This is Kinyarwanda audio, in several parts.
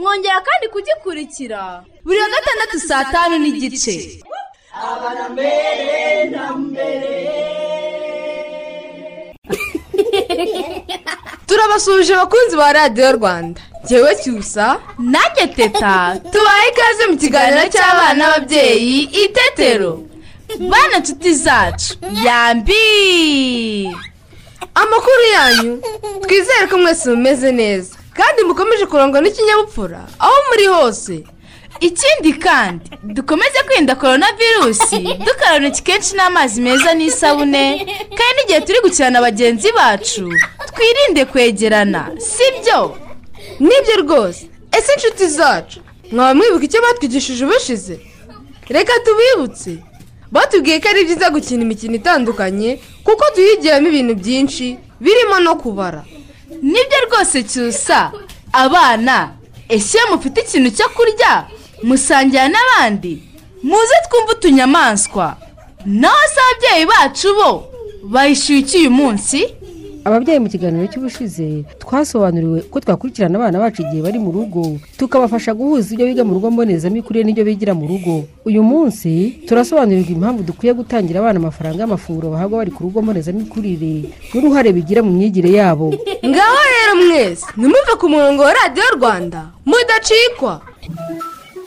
Mwongera kandi kugikurikira. Buri wa gatandatu saa tanu n'igice. Turabasuhuje abakunzi ba radiyo rwanda. Ngewe cyusa. Nanjye teta. Tubaye ikaze mu kiganiro cy'abana n'ababyeyi itetero bana nshuti zacu. Yambi! Amakuru yanyu. Twizere ko mwese mumeze neza. Kandi mukomeje kurangwa n'ikinyabupfura. Aho muri hose. Ikindi kandi dukomeze kwirinda korona virusi dukaraba intoki kenshi n'amazi meza n'isabune kandi n'igihe turi gukina na bagenzi bacu twirinde kwegerana sibyo? Nibyo rwose. Ese inshuti zacu? Mwaba mwibuka icyo batwigishije ubushize? Reka tubibutse. Batubwiye ko ari byiza gukina imikino itandukanye kuko tuyigiramo ibintu byinshi birimo no kubara. Ni byo rwose cyusa. Abana ese mufite ikintu cyo kurya? Musangira n'abandi. Muze twumve utunyamaswa. Naho se ababyeyi bacu bo bayishyuye uyu munsi? Ababyeyi mu kiganiro cy'ubushize twasobanuriwe ko twakurikirana abana bacu igihe bari mu rugo tukabafasha guhuza ibyo biga mu rugo mbonezamikurire n'ibyo bigira mu rugo. Uyu munsi turasobanurirwa impamvu dukwiye gutangira abana amafaranga y'amafunguro bahabwa bari ku rugo mbonezamikurire n'uruhare bigira mu myigire yabo. Ngaho rero mwese ntimuve ku murongo wa radiyo rwanda mudacikwa.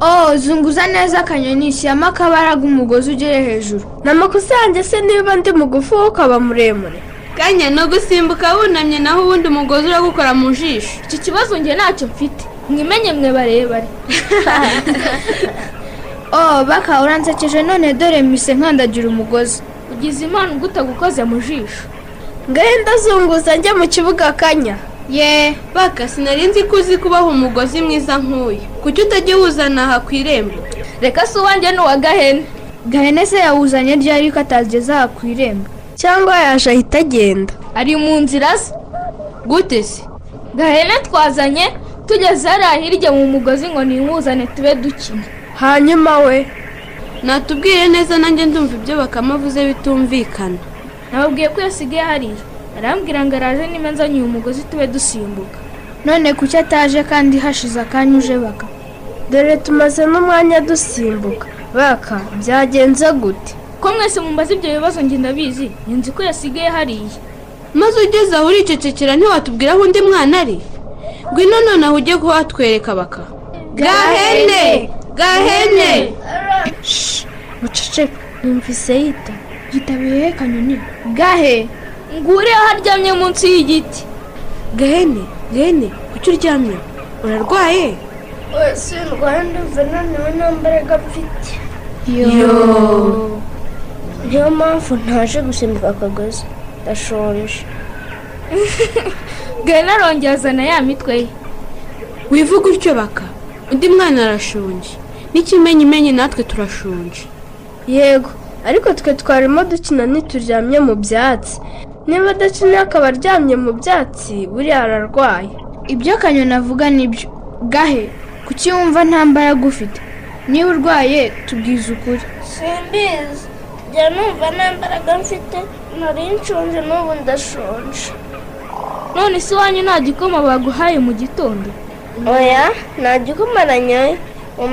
Oh zunguza neza akanyoni shyiramo akabara k'umugozi ugere hejuru. Ni amakosa yanjye se niba ndi mugufi wowe ukaba muremure. Kanya no gusimbuka wunamye naho ubundi umugozi uragukora mu jisho. Iki kibazo njye ntacyo mfite. Mwimenye mwe barebare. Oh baka uransekeje none dore mise nkandagira umugozi. Ugize impano ugutagukoze mu jisho. Ngahenda zunguza njya mu kibuga kanya? Ye. Baka sinari nzi ko uzi kubaha umugozi mwiza nk'uyu. Kuki utajya wuzana aha ku irembo? Reka si uwanjye ni uwa gahene. Gahene se yawuzanye ryari ko atageze aha ku irembo? Cyangwa yaje ahita agenda? Ari mu nzira ze gute se? Gahene twazanye tugeze hariya hirya mu mugozi ngo niwuzane tube dukina. Hanyuma we? Natubwire neza nanjye ndumva ibyo bakamavuze bitumvikana. Nababwiye ko yasigaye hariya. Arambwira ngo araje niba nzanye uyu mugozi tube dusimbuka. None kuki ataje kandi hashize akanya uje baka dore tumaze n'umwanya dusimbuka. Baka byagenze gute? Ko mwese mumbaza ibyo bibazo njye ndabizi. Nzi ko yasigaye hariya. Maze ugeze aho uricecekera ntiwatubwira aho undi mwana ari. Ngwino noneho ujye kuhatwereka baka. Gahene! Gahene! Muceceka numvise yita. Yitabiriye kanyoni gahe? Ngure aho aryamye munsi y'igiti. Gahene gahene kuki uryamye? Urarwaye? Wese ndwaye ndumva naniwe nta mbaraga mfite niyo mpamvu ntaje gusimbuka akagozi. Ndashonje. Gahene arongera azana ya mitwe ye. Wivuga utyo baka. Undi mwana arashonje. N'ikimenyimenyi natwe turashonje. Yego. Ariko twe twarimo dukina ntituryamye mu byatsi. Niba adakina akaba aryamye mu byatsi buriya ararwaye. Ibyo kanyoni avuga ni byo gahe? Kuki wumva nta mbaraga ufite? Niba urwaye tubwize ukuri. Simbizi. Njya numva nta mbaraga mfite nari nshonje n'ubu ndashonje. None se iwanyu nta gikoma baguhaye mu gitondo? Oya nta gikoma nanyoye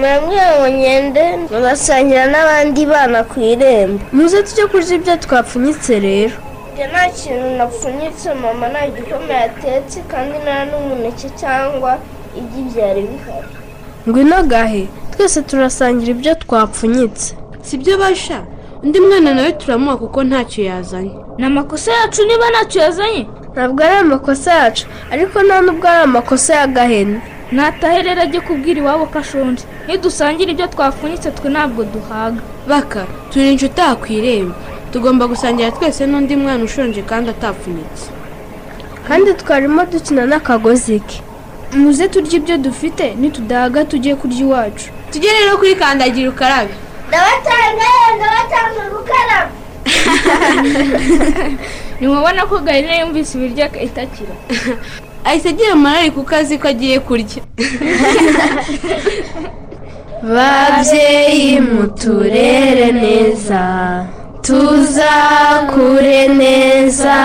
yambwiye ngo ngende mugasangira n'abandi bana ku irembo. Muze tujye kurya ibyo twapfunyitse rero. Njye nta kintu napfunyitse mama nta gikoma yatetse kandi nta n'umuneke cyangwa igi byari bihari. Ngwino gahe twese turasangira ibyo twapfunyitse. Si byo basha? Undi mwana nawe turamuha kuko ntacyo yazanye. Ni amakosa yacu niba ntacyo yazanye. Ntabwo ari amakosa yacu ariko nta nubwo ari amakosa ya gahene natahe rero ajye kubwira iwabo ko ashonje. Nidusangira ibyo twapfunyitse twe ntabwo duhaga. Baka turi inshuti aha ku irembo tugomba gusangira twese n'undi mwana ushonje kandi atapfunyitse. Kandi twarimo dukina n'akagozi ke. Muze turye ibyo dufite nitudahaga tujye kurya iwacu. Tujye rero kuri kandagira ukarabe. Ndabatanga ndabatanga gukaraba ntimubona ko gahina yumvise ibiryo itakira. Ahise agira amarari kuko azi ko agiye kurya. Babyeyi muturere neza. Tuzakure neza.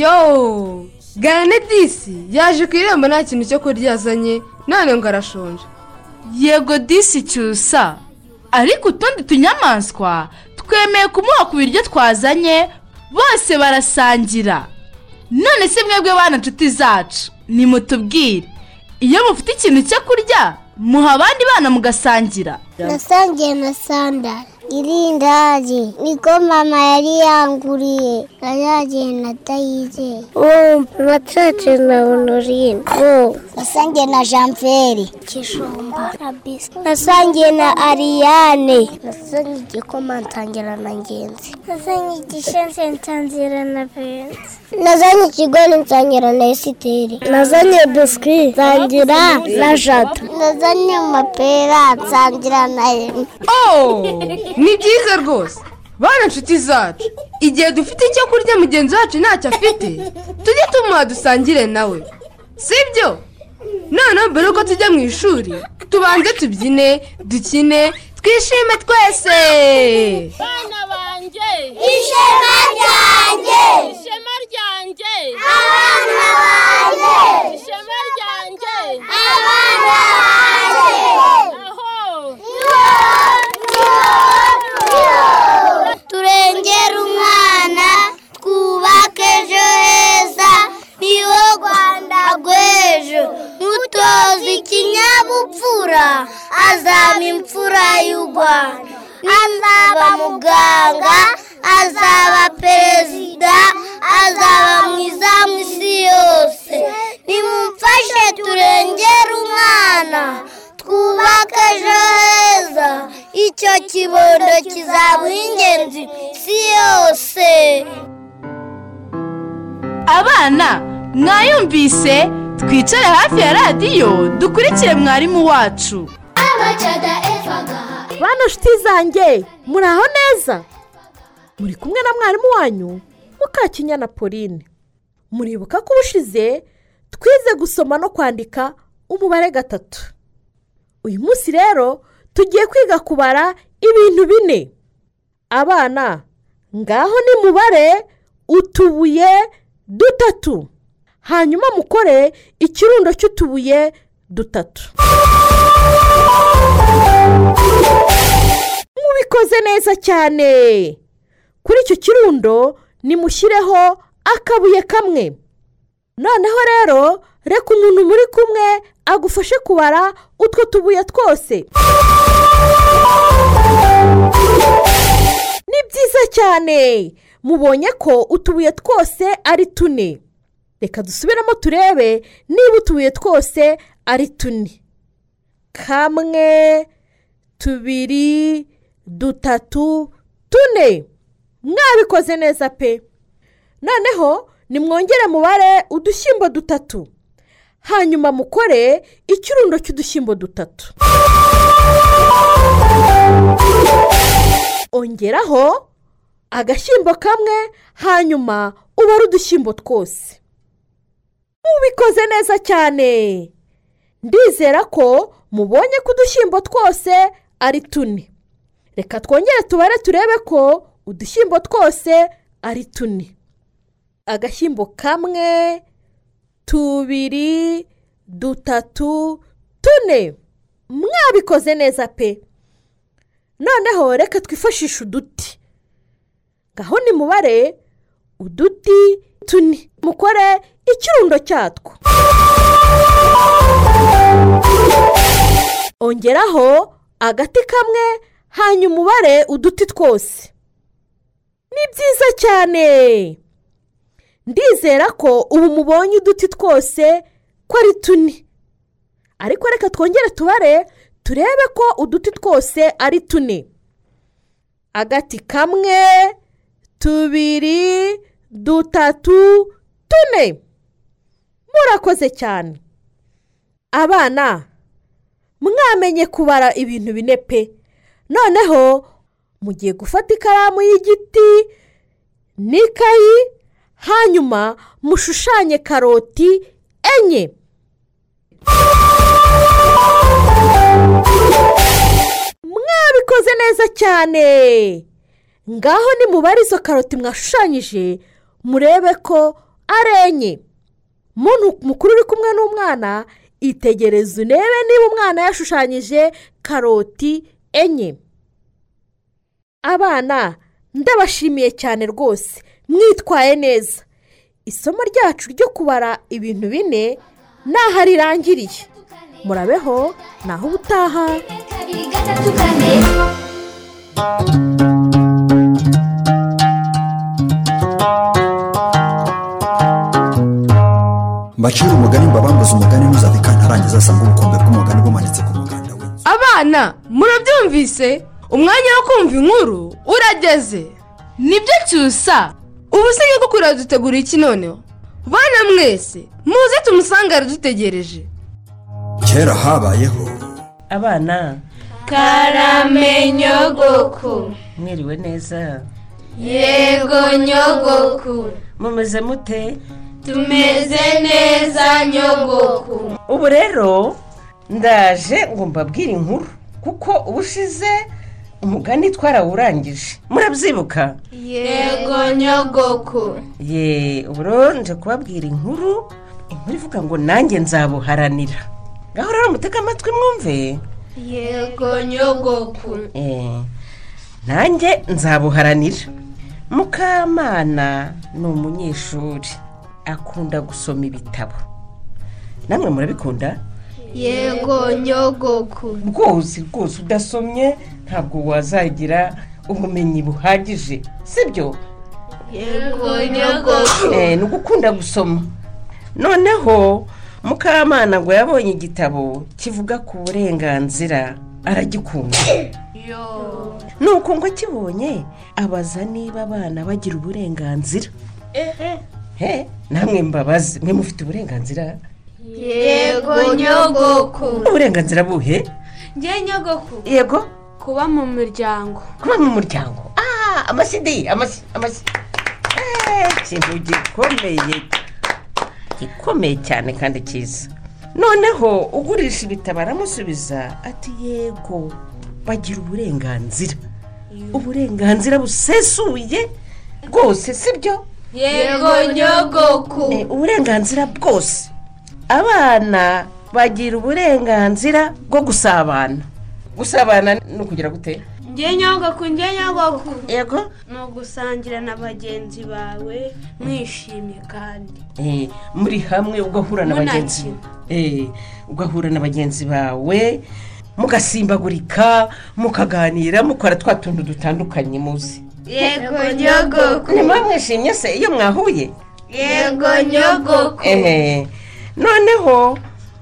Yo gane disi yaje ku irembo nta kintu cyo kurya yazanye none ngo arashonje. Yego disi cyusa. Ariko utundi tunyamaswa twemeye kumuha ku biryo twazanye bose barasangira. None se mwebwe bana nshuti zacu nimutubwire. Iyo mufite ikintu cyo kurya muha abandi bana mugasangira. Nasangiye na sandara irindazi niko mama yari yanguriye. Nayagiye na dayizeye uwo nacace na honorine nasangiye na janviere kijumba na bisi nasangiye na ariyane nasangiye igikoma ntangira na ngenzi. Nasangiye igishense ntangira na benzi nazanye ikigori nsangira na esiteri. Nazanye biswi nsangira na jado nazanye amapera nsangira na emu oh! ni byiza rwose. Bana nshuti zacu. Igihe dufite icyo kurya mugenzi wacu ntacyo afite tujye tumuha dusangire nawe. Sibyo? Noneho mbere yuko tujya mu ishuri tubanze tubyine dukine twishime twese. Bana banjye ishema ryanjye. Ishema ryanjye. Abana banjye ishema ryanjye. Abana banjye mutoza ikinyabupfura azaba imfura y'u rwanda azaba muganga azaba perezida azaba mwiza mu isi yose nimumfashe turengere umwana twubake ejo heza icyo kibondo kizaba ingenzi isi yose abana mwayumvise twicare hafi ya radiyo dukurikire mwarimu wacu. Bana nshuti zanjye muri aho neza? Muri kumwe na mwarimu wanyu mukakinyana pauline. Muribuka ko ubushize twize gusoma no kwandika umubare gatatu. Uyu munsi rero tugiye kwiga kubara ibintu bine. Abana ngaho nimubare utubuye dutatu. Hanyuma mukore ikirundo cy'utubuye dutatu. Mubikoze neza cyane. Kuri icyo kirundo nimushyireho akabuye kamwe. Noneho rero reka umuntu muri kumwe agufashe kubara utwo tubuye twose. Ni byiza cyane. Mubonye ko utubuye twose ari tune. Reka dusubiremo turebe niba utubuye twose ari tune. Kamwe tubiri dutatu tune. Mwabikoze neza pe. Noneho nimwongere mubare udushyimbo dutatu. Hanyuma mukore ikirundo cy'udushyimbo dutatu. Ongeraho agashyimbo kamwe hanyuma ubare udushyimbo twose. Mubikoze neza cyane. Ndizera ko mubonye ko udushyimbo twose ari tune. Reka twongere tubare turebe ko udushyimbo twose ari tune. Agashyimbo kamwe tubiri dutatu tune. Mwabikoze neza pe. Noneho reka twifashishe uduti. Ngaho nimubare uduti tune mukore ikirundo cyatwo. Ongeraho agati kamwe hanyuma ubare uduti twose. Ni byiza cyane. Ndizera ko ubu mubonye uduti twose ko ari tune. Ariko reka twongere tubare turebe ko uduti twose ari tune. Agati kamwe tubiri dutatu tune. Murakoze cyane. Abana mwamenye kubara ibintu bine pe. Noneho mugiye gufata ikaramu y'igiti n'ikayi hanyuma mushushanye karoti enye. Mwabikoze neza cyane. Ngaho nimubare izo karoti mwashushanyije murebe ko ari enye muntu mukuru uri kumwe n'umwana itegereze urebe niba umwana yashushanyije karoti enye. Abana ndabashimiye cyane rwose mwitwaye neza. Isomo ryacu ryo kubara ibintu bine naho rirangiriye murabeho naho ubutaha. Mbacira umugani mbabambuze umugani ntuzave kantarangiza asanga ubukombe bw'umugani bumanitse ku muganda we. Abana murabyumvise? Umwanya wo kumva inkuru urageze. Nibyo cyusa? Ubu se kuko uradutegura iki noneho? Bana mwese muze tumusange aradutegereje kera habayeho. Abana karame nyogoko mwiriwe neza. Yego nyogoko mumeze mute? Tumeze neza nyogoko ubu rero ndaje ngo mbabwire inkuru kuko ubushize umugani twarawurangije. Murabyibuka? Yego nyogoko ye nje kubabwira inkuru inkuru ivuga ngo nanjye nzabuharanira. Ngaho rero mutege amatwi mwumve? Yego nyogoko nanjye nzabuharanira. Mukamana ni umunyeshuri. Akunda gusoma ibitabo. Namwe murabikunda? Yego nyogoko rwose rwose udasomye ntabwo wazagira ubumenyi buhagije sibyo? Yego nyogoko Eh, ni ugukunda gusoma. Noneho mukamana ngo yabonye igitabo kivuga ku burenganzira aragikunda. Nuko ngo akibonye abaza niba abana bagira uburenganzira. Namwe mbabaze mwe mufite uburenganzira? Yego nyogoko uburenganzira buhe? Ngewe nyogoko yego. Kuba mu miryango kuba mu muryango. Ah amasidi amasi amasi Eh, ikintu gikomeye. Gikomeye cyane kandi cyiza. Noneho ugurisha ibitabo aramusubiza ati yego bagira uburenganzira. Uburenganzira busesuye. Rwose sibyo? Yego nyogoko Eh, uburenganzira bwose. Abana bagira uburenganzira bwo gusabana. Gusabana ni ukugira gute? Ngewe nyogoko ngewe nyogoko yego? Ni ugusangira na bagenzi bawe mwishimye kandi. Eh, muri hamwe ugahura na bagenzi. Eh, ugahura na bagenzi bawe mugasimbagurika mukaganira mukora twa tuntu dutandukanye muzi. Yego nyogoko niba mwishimye se iyo mwahuye yego nyogoko ehe. Noneho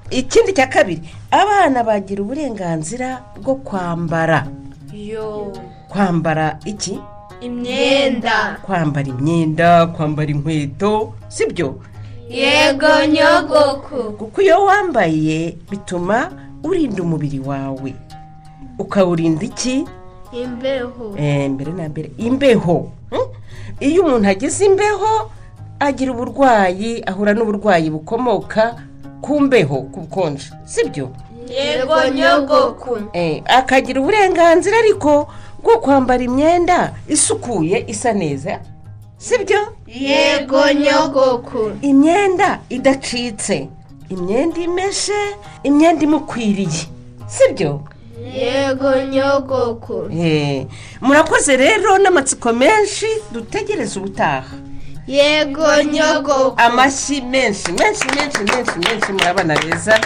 ikindi cya kabiri? Abana bagira uburenganzira bwo kwambara. Yo. Kwambara iki? Imyenda. Kwambara imyenda kwambara inkweto sibyo? Yego nyogoko kuko iyo wambaye bituma urinda umubiri wawe. Ukawurinda iki? Imbeho. Eh, mbere na mbere. Imbeho. Hmm? iyo umuntu agize imbeho agira uburwayi ahura n'uburwayi bukomoka ku mbeho ku bukonje. Sibyo? Yego nyogoku Eh, akagira uburenganzira ariko bwo kwambara imyenda isukuye isa neza. Sibyo? Yego nyogoku imyenda idacitse. Imyenda imeshe imyenda imukwiriye. Sibyo? Yego nyogoku. Eh, murakoze rero n'amatsiko menshi dutegereze ubutaha. Yego nyogoku. Amashyi menshi menshi menshi menshi menshi murabana beza.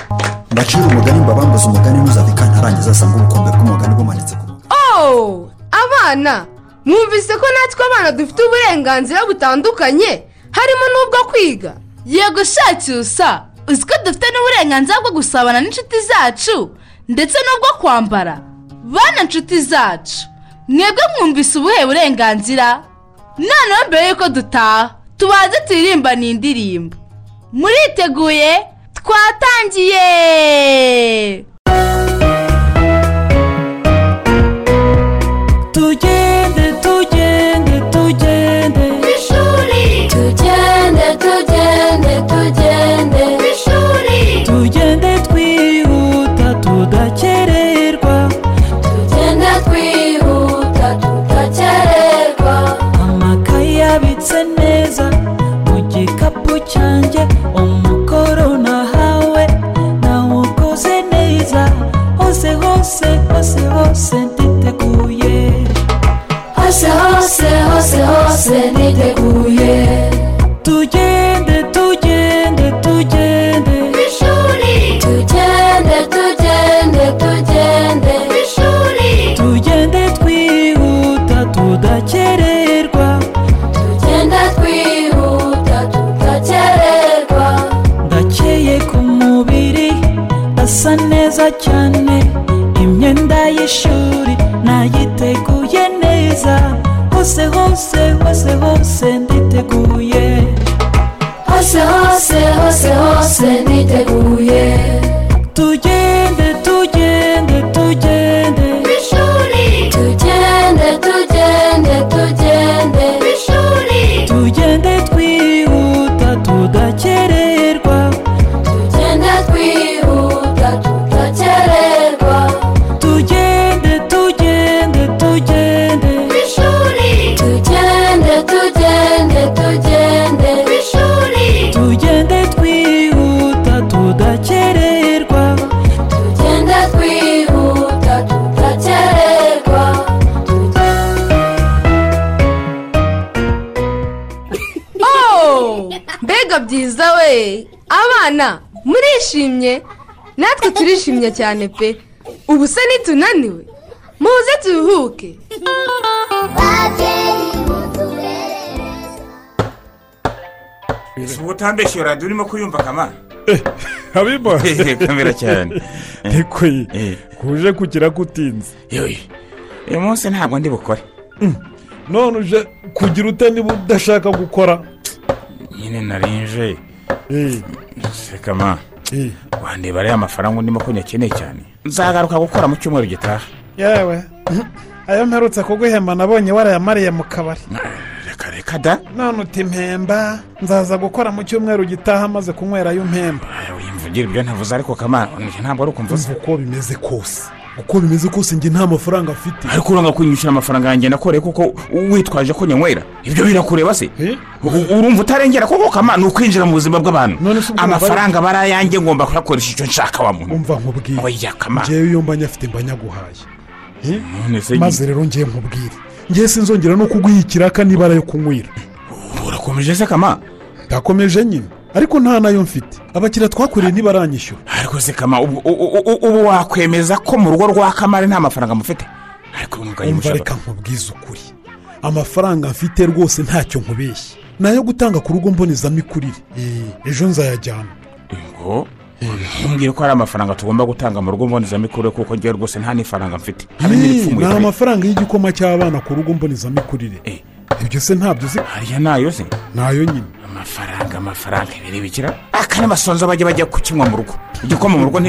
Mbacira umugani mbabambuze umugani ntuzave kantarangiza asanga ubukombe bw'umugani bumanitse ku oh abana mwumvise ko natwe abana dufite uburenganzira butandukanye harimo n'ubwo kwiga. Yego shacyusa uzi ko dufite n'uburenganzira bwo gusabana n'inshuti zacu? Ndetse n'ubwo kwambara. Bana nshuti zacu mwebwe mwumvise ubuhe burenganzira? Noneho mbere y'uko dutaha tubanze turirimbane iyi ndirimbo muriteguye? Twatangiye! Cyanjye umukoro nahawe nawukoze neza hose hose hose hose nditeguye hose hose hose hose niteguye y'ishuri nayiteguye neza hose hose hose hose nditeguye hose hose hose hose niteguye byiza we. Abana murishimye. Natwe turishimye cyane pe. Ubu se nitunaniwe. Muze turuhuke. Uba utambeshye radiyo urimo kuyumva kamara habimba kamera cyane. Ntikwiye kuje kugira ko utinze uyu munsi ntabwo ndi bukore. None uje kugira ute niba udashaka gukora? Nyine narinje sekama wandeba ariya mafaranga ndimo ko nyakeneye cyane. Nzagaruka gukora mu cyumweru gitaha. Yewe. Ayo mperutse kuguhemba nabonye warayamariye mu kabari. Reka reka da. None uti mpemba nzaza gukora mu cyumweru gitaha maze kunywerayo mpemba. Mvugira ibyo ntavuze ariko kamara ntabwo ari ukumvuze uko bimeze kose. Uko bimeze kose njye nta mafaranga afite. Ariko uranga kunyishyura amafaranga yanjye nakoreye kuko witwaje ko nyanywera. Ibyo birakureba se? U- urumva utarengera koko kama ni ukwinjira mu buzima bw'abantu. Amafaranga ayanjye ngomba kuyakoresha icyo nshaka wa muntu. Umva nkubwire. Ngewe iyo mba nyafite mba nyaguhaye. Eh? Maze rero ngiye nkubwire. Ngewe sinzongera no kuguha ikiraka n'ibara yo kunywera. Urakomeje se kama? Ndakomeje nyine. Ariko nta na yo mfite. Abakiriya twakoreye ntibaranyishyura. Ariko se kama ubu- wakwemeza ko mu rugo rwa kamari nta mafaranga mufite? Ariko reka nkubwize ukuri. Amafaranga mfite rwose ntacyo nkubeshye. Ni ayo gutanga ku rugo mbonezamikurire. Eh, ejo nzayajyana. Ngo ntumbwire ko hari amafaranga tugomba gutanga mu rugo mbonezamikurire kuko ngewe rwose nta n'ifaranga mfite. Eh, ni amafaranga y'igikoma cy'abana ku rugo mbonezamikurire. Ibyo se ntabyo uzi? Hariya na yo se? Nayo nyine. Amafaranga amafaranga. Bikira? Aka n'abasonza bajya bajya kukinywa mu rugo. Igikoma mu rugo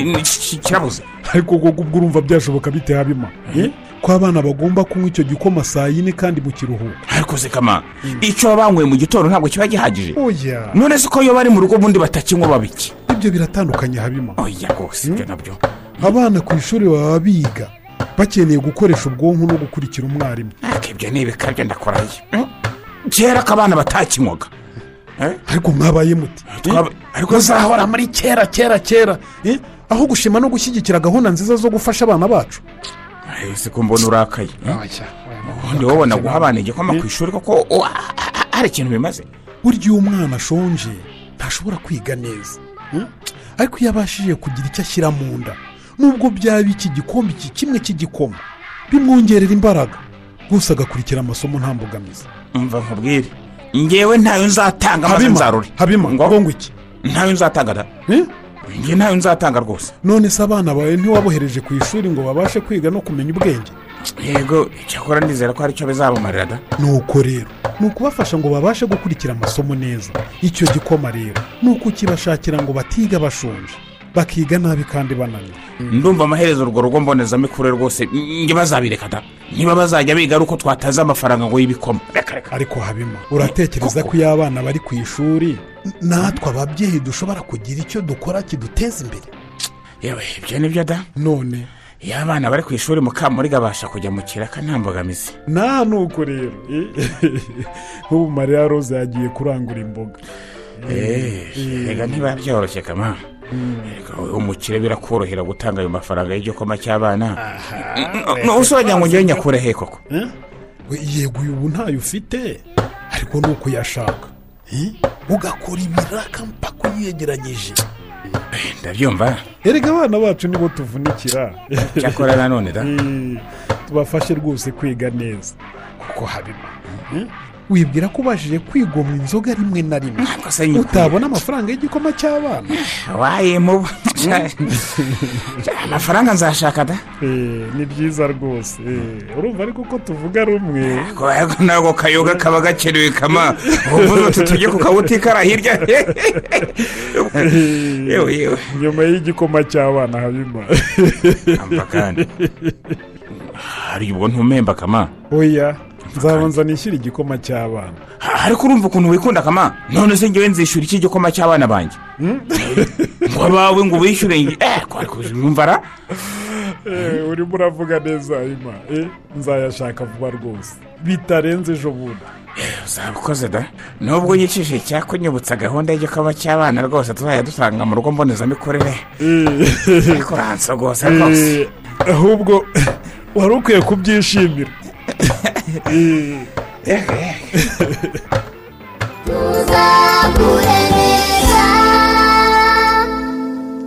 kirabuze. Ariko ubwo urumva byashoboka bite habima? Eh? ko abana bagomba kunywa icyo gikoma saa yine kandi mu kiruhuko? Ariko se kama icyo banyweye mu gitondo ntabwo kiba gihagije. None se ko iyo bari mu rugo ubundi batakinywa babiki ibyo biratandukanye habima. Oya rwose ibyo na byo. Abana ku ishuri baba biga bakeneye gukoresha ubwonko no gukurikira umwarimu. Ariko ibyo ni ibikabyo ndakoraye kera ko abana batakinywaga ariko mwabaye muti? Ariko zahora muri kera kera kera. Eh? aho gushima no gushyigikira gahunda nziza zo gufasha abana bacu. Ese ko mbona urakaye ubundi wabona guha abana igikoma ku ishuri koko oh, ah, hari ikintu bimaze? Burya iyo umwana ashonje ntashobora kwiga neza. Ariko iyo abashije kugira icyo ashyira mu nda nubwo byaba iki gikombe iki kimwe cy'igikoma bimwongerera imbaraga. Gusa agakurikira amasomo nta mbogamizi. Mva nkubwire. Ngewe ntayo nzatanga maze nzarure habima ngo iki ntayo nzatanga da. Ngewe ntayo nzatanga rwose. None se abana bawe ntiwabohereje ku ishuri ngo babashe kwiga no kumenya ubwenge? Yego icyakora ndizera ko hari icyo bizabamarira da. Nuko rero ni ukubafasha ngo babashe gukurikira amasomo neza. Icyo gikoma rero ni ukukibashakira ngo batiga bashonje. Bakiga nabi kandi bananiwe ndumva amaherezo urwo rugo mbonezamikurire rwose. Nge bazabireka da. Niba bazajya biga ari uko twataze amafaranga ngo y'ibikoma. Ariko habima uratekereza ko iyo abana bari ku ishuri? Natwe ababyeyi dushobora kugira icyo dukora kiduteza imbere. Yewe ibyo ni byo da. None. Iyo abana bari ku ishuri mukamuriga abasha kujya mu kiraka nta mbogamizi. Nta nuko rero. Nk'ubu mariya rose yagiye kurangura imboga. Reka ntiba byoroshye kama umukire birakorohera gutanga ayo mafaranga y'igikoma cy'abana. Usuragira ngo ngewe nyakure he koko yego uyu ubu ntayo ufite. Ariko ni ukuyashaka ugakora ibiraka mpaka uyegeranyije. Ndabyumva. Erega abana bacu nibo tuvunikira. Cyakora nanone da. Tubafashe rwose kwiga neza. Kuko habima wibwira ko ubashije kwigomwa inzoga rimwe na rimwe. Utabona amafaranga y'igikoma cy'abana. Waye mubo amafaranga nzashaka da? Ni byiza rwose. Urumva ariko ko tuvuga rumwe. Ntabwo kayoga kaba gakenewe kama. Uvuze uti tujye ku kabuti kara hirya. Yewe nyuma y'igikoma cy'abana habima kandi. Hari ubwo ntumemba kama? Oya. Nzabanza nishyura igikoma cy'abana. Ariko urumva ukuntu wikunda kama? None se ngewe nzishyura iki gikoma cy'abana banjye? Ngo abawe ngo wishyure eh numva ra? Urimo uravuga neza ima. Nzayashaka vuba rwose. Bitarenze ejo bundi. Uzaba ukoze da? Nubwo nyicishije cyakunyibutsa gahunda y'igikoma cy'abana rwose tuzajya dusanga mu rugo mbonezamikorere ariko uransogose rwose. Ahubwo wari ukwiye kubyishimira.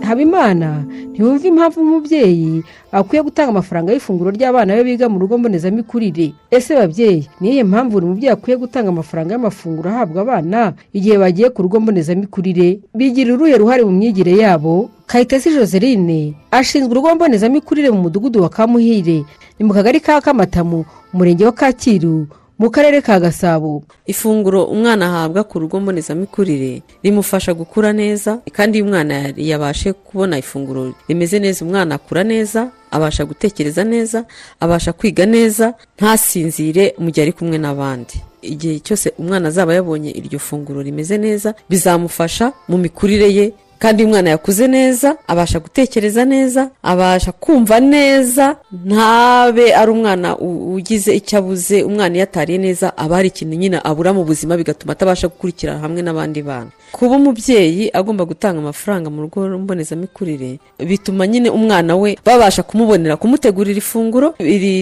Habimana ntiwumve impamvu umubyeyi akwiye gutanga amafaranga y'ifunguro ry'abana be biga mu rugo mbonezamikurire. Ese babyeyi niyo mpamvu buri mubyeyi akwiye gutanga amafaranga y'amafunguro ahabwa abana igihe bagiye ku rugo mbonezamikurire? Bigira uruhe ruhare mu myigire yabo? Kayitesi joseline ashinzwe urugo mbonezamikurire mu mudugudu wa kamuhire ni mu kagari ka kamatamu umurenge wa kacyiru mu karere ka gasabo. Ifunguro umwana ahabwa ku rugo mbonezamikurire rimufasha gukura neza kandi iyo umwana yabashe kubona ifunguro rimeze neza umwana akura neza abasha gutekereza neza abasha kwiga neza ntasinzire mu gihe ari kumwe n'abandi. Igihe cyose umwana azaba yabonye iryo funguro rimeze neza bizamufasha mu mikurire ye kandi iyo umwana yakuze neza abasha gutekereza neza abasha kumva neza ntabe ari umwana ugize icyo abuze umwana iyo atariye neza aba hari ikintu nyine abura mu buzima bigatuma atabasha gukurikira hamwe n'abandi bana. Kuba umubyeyi agomba gutanga amafaranga mu rugo mbonezamikurire bituma nyine umwana we babasha kumubonera kumutegurira ifunguro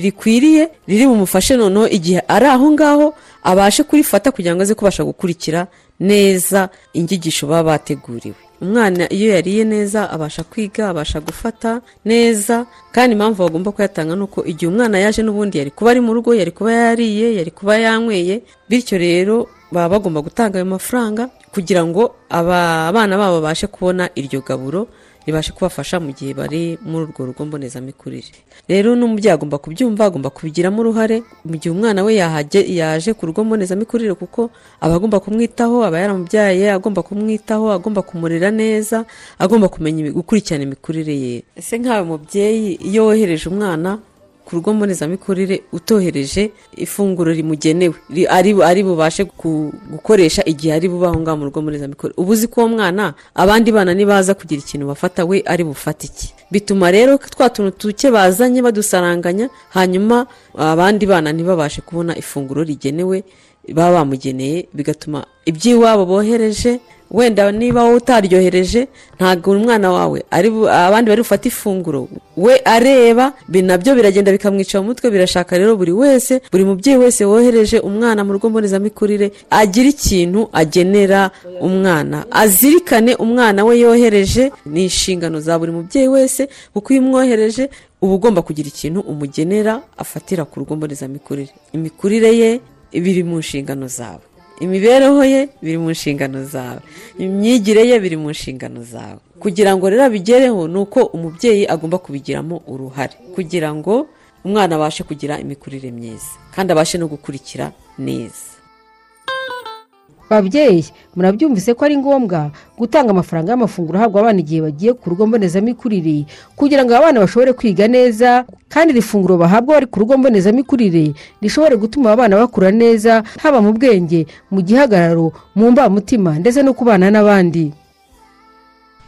rikwiriye riri bumufashe noneho igihe ari aho ngaho abashe kurifata kugira ngo aze kubasha gukurikira neza inyigisho baba bateguriwe. Umwana iyo yariye neza abasha kwiga abasha gufata neza. Kandi impamvu bagomba kuyatanga ni uko igihe umwana yaje n'ubundi yari kuba ari mu rugo yari kuba yariye yari kuba yanyweye bityo rero baba bagomba gutanga ayo mafaranga kugira ngo abana babo babashe kubona iryo gaburo ribashe kubafasha mu gihe bari muri urwo rugo mbonezamikurire. Rero n'umubyeyi agomba kubyumva agomba kubigiramo uruhare mu gihe umwana we yaje ku rugo mbonezamikurire kuko aba agomba kumwitaho aba yaramubyaye agomba kumwitaho agomba kumurera neza agomba kumenya gukurikirana imikurire ye. Ese nk'awe mubyeyi iyo wohereje umwana rugo mbonezamikurire utohereje ifunguro rimugenewe. Ri- ari bu- ari bubashe gukoresha igihe ari bube aho ngaho mu rugo mbonezamikurire. Uba uzi ko uwo mwana abandi bana nibaza kugira ikintu bafata we ari bufate iki? Bituma rero twa tuntu duke bazanye badusaranganya hanyuma abandi bana ntibabashe kubona ifunguro rigenewe baba bamugeneye bigatuma iby'iwabo bohereje wenda niba wowe utaryohereje ntabwo umwana wawe abandi bari bufate ifunguro we areba na byo biragenda bikamwica mu mutwe birashaka rero buri wese buri mubyeyi wese wohereje umwana mu rugo mbonezamikurire agira ikintu agenera umwana. Azirikane umwana we yohereje ni inshingano za buri mubyeyi wese kuko iyo umwohereje uba ugomba kugira ikintu umugenera afatira ku rugo mbonezamikurire. Imikurire ye biri mu nshingano zawe. Imibereho ye biri mu nshingano zawe. Imyigire ye biri mu nshingano zawe. Kugira ngo rero abigereho ni uko umubyeyi agomba kubigiramo uruhare. Kugira ngo umwana abashe kugira imikurire myiza kandi abashe no gukurikira neza. Babyeyi murabyumvise ko ari ngombwa gutanga amafaranga y'amafunguro ahabwa abana igihe bagiye ku rugo mbonezamikurire kugira ngo abana bashobore kwiga neza kandi iri funguro bahabwa bari ku rugo mbonezamikurire rishobore gutuma abana bakura neza haba mu bwenge mu gihagararo mu mbamutima ndetse no kubana n'abandi.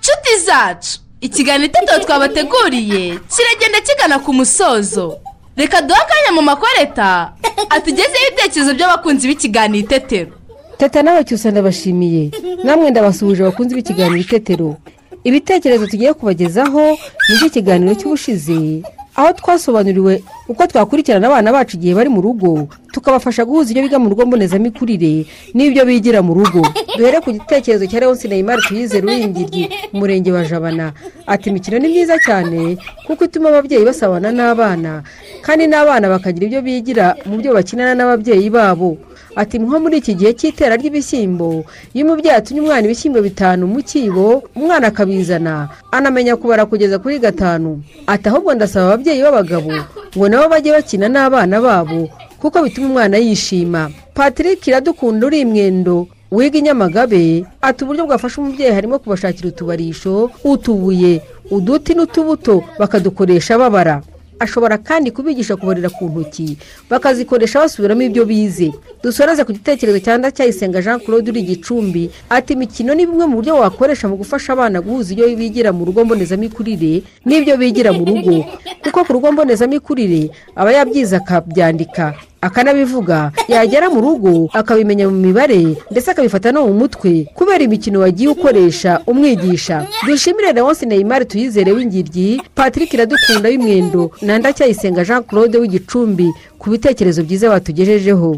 Nshuti zacu ikiganiro itetero twabateguriye kiragenda kigana ku musozo. Reka duhe akanya mu makoreta atugezeho ibitekerezo by'abakunzi b'ikiganiro itetero. Teta nawe cyusa ndabashimiye namwe ndabasuhuje abakunzi b'ikiganiro itetero. Ibitekerezo tugiye kubagezaho ni iby'ikiganiro cy'ubushize. Aho twasobanuriwe uko twakurikirana abana bacu igihe bari mu rugo tukabafasha guhuza ibyo biga mu rugo mbonezamikurire n'ibyo bigira mu rugo. Duhere ku gitekerezo cya leonce neymar tuyizere uwingiryi umurenge wa jabana. Ati imikino ni myiza cyane kuko ituma ababyeyi basabana n'abana kandi n'abana bakagira ibyo bigira mu byo bakinana n'ababyeyi babo. Ati nko muri iki gihe cy'itera ry'ibishyimbo iyo umubyeyi atumye umwana ibishyimbo bitanu mu cyibo umwana akabizana anamenya kubara kugeza kuri gatanu. Ati ahubwo ndasaba ababyeyi b'abagabo ngo nabo bajye bakina n'abana babo kuko bituma umwana yishima. Patrick iradukunda uri imwendo wiga i nyamagabe ati uburyo bwafasha umubyeyi harimo kubashakira utubarisho utubuye uduti n'utubuto bakadukoresha babara. Ashobora kandi kubigisha kubarira ku ntoki. Bakazikoresha basubiramo ibyo bize. Dusoreze ku gitekerezo cya ndacyayisenga jean claude uri gicumbi. Ati imikino ni bimwe mu buryo wakoresha mu gufasha abana guhuza ibyo bigira mu rugo mbonezamikurire n'ibyo bigira mu rugo. Kuko ku rugo mbonezamikurire aba yabyize akabyandika. Akanabivuga. Yagera mu rugo akabimenya mu mibare ndetse akabifata no mu mutwe kubera imikino wagiye ukoresha umwigisha. Dushimire leonce neymar tuyizere w'ingiryi patrick iradukunda w'imwendo na ndacyayisenga jean claude w'igicumbi ku bitekerezo byiza batugejejeho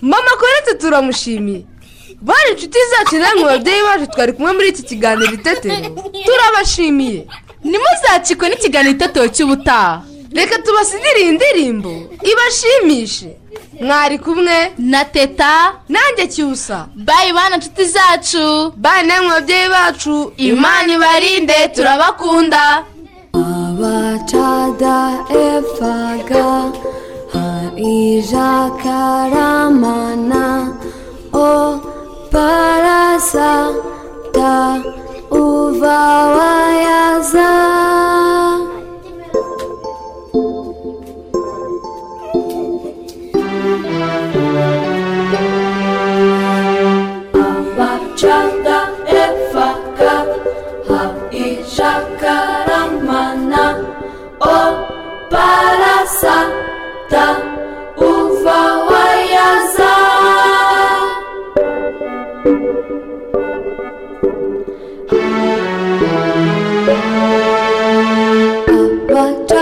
mama koretse turamushimiye. Bari inshuti zacu namwe babyeyi bacu twari kumwe muri iki kiganiro itetero. Turabashimiye. Ntimuzacikwe n'ikiganiro itetero cy'ubutaha. Reka tubasigire iyi ndirimbo ibashimishe. Mwari kumwe. Na teta. Nanjye cyusa. Bayi bana inshuti zacu. Bayi namwe babyeyi bacu. Imana ibarinde turabakunda. Abacada efaga Haijakaramana O parasa ta uvawayaza Abacada efaga Haijakaramana O parasa ta uvawayaza Abacada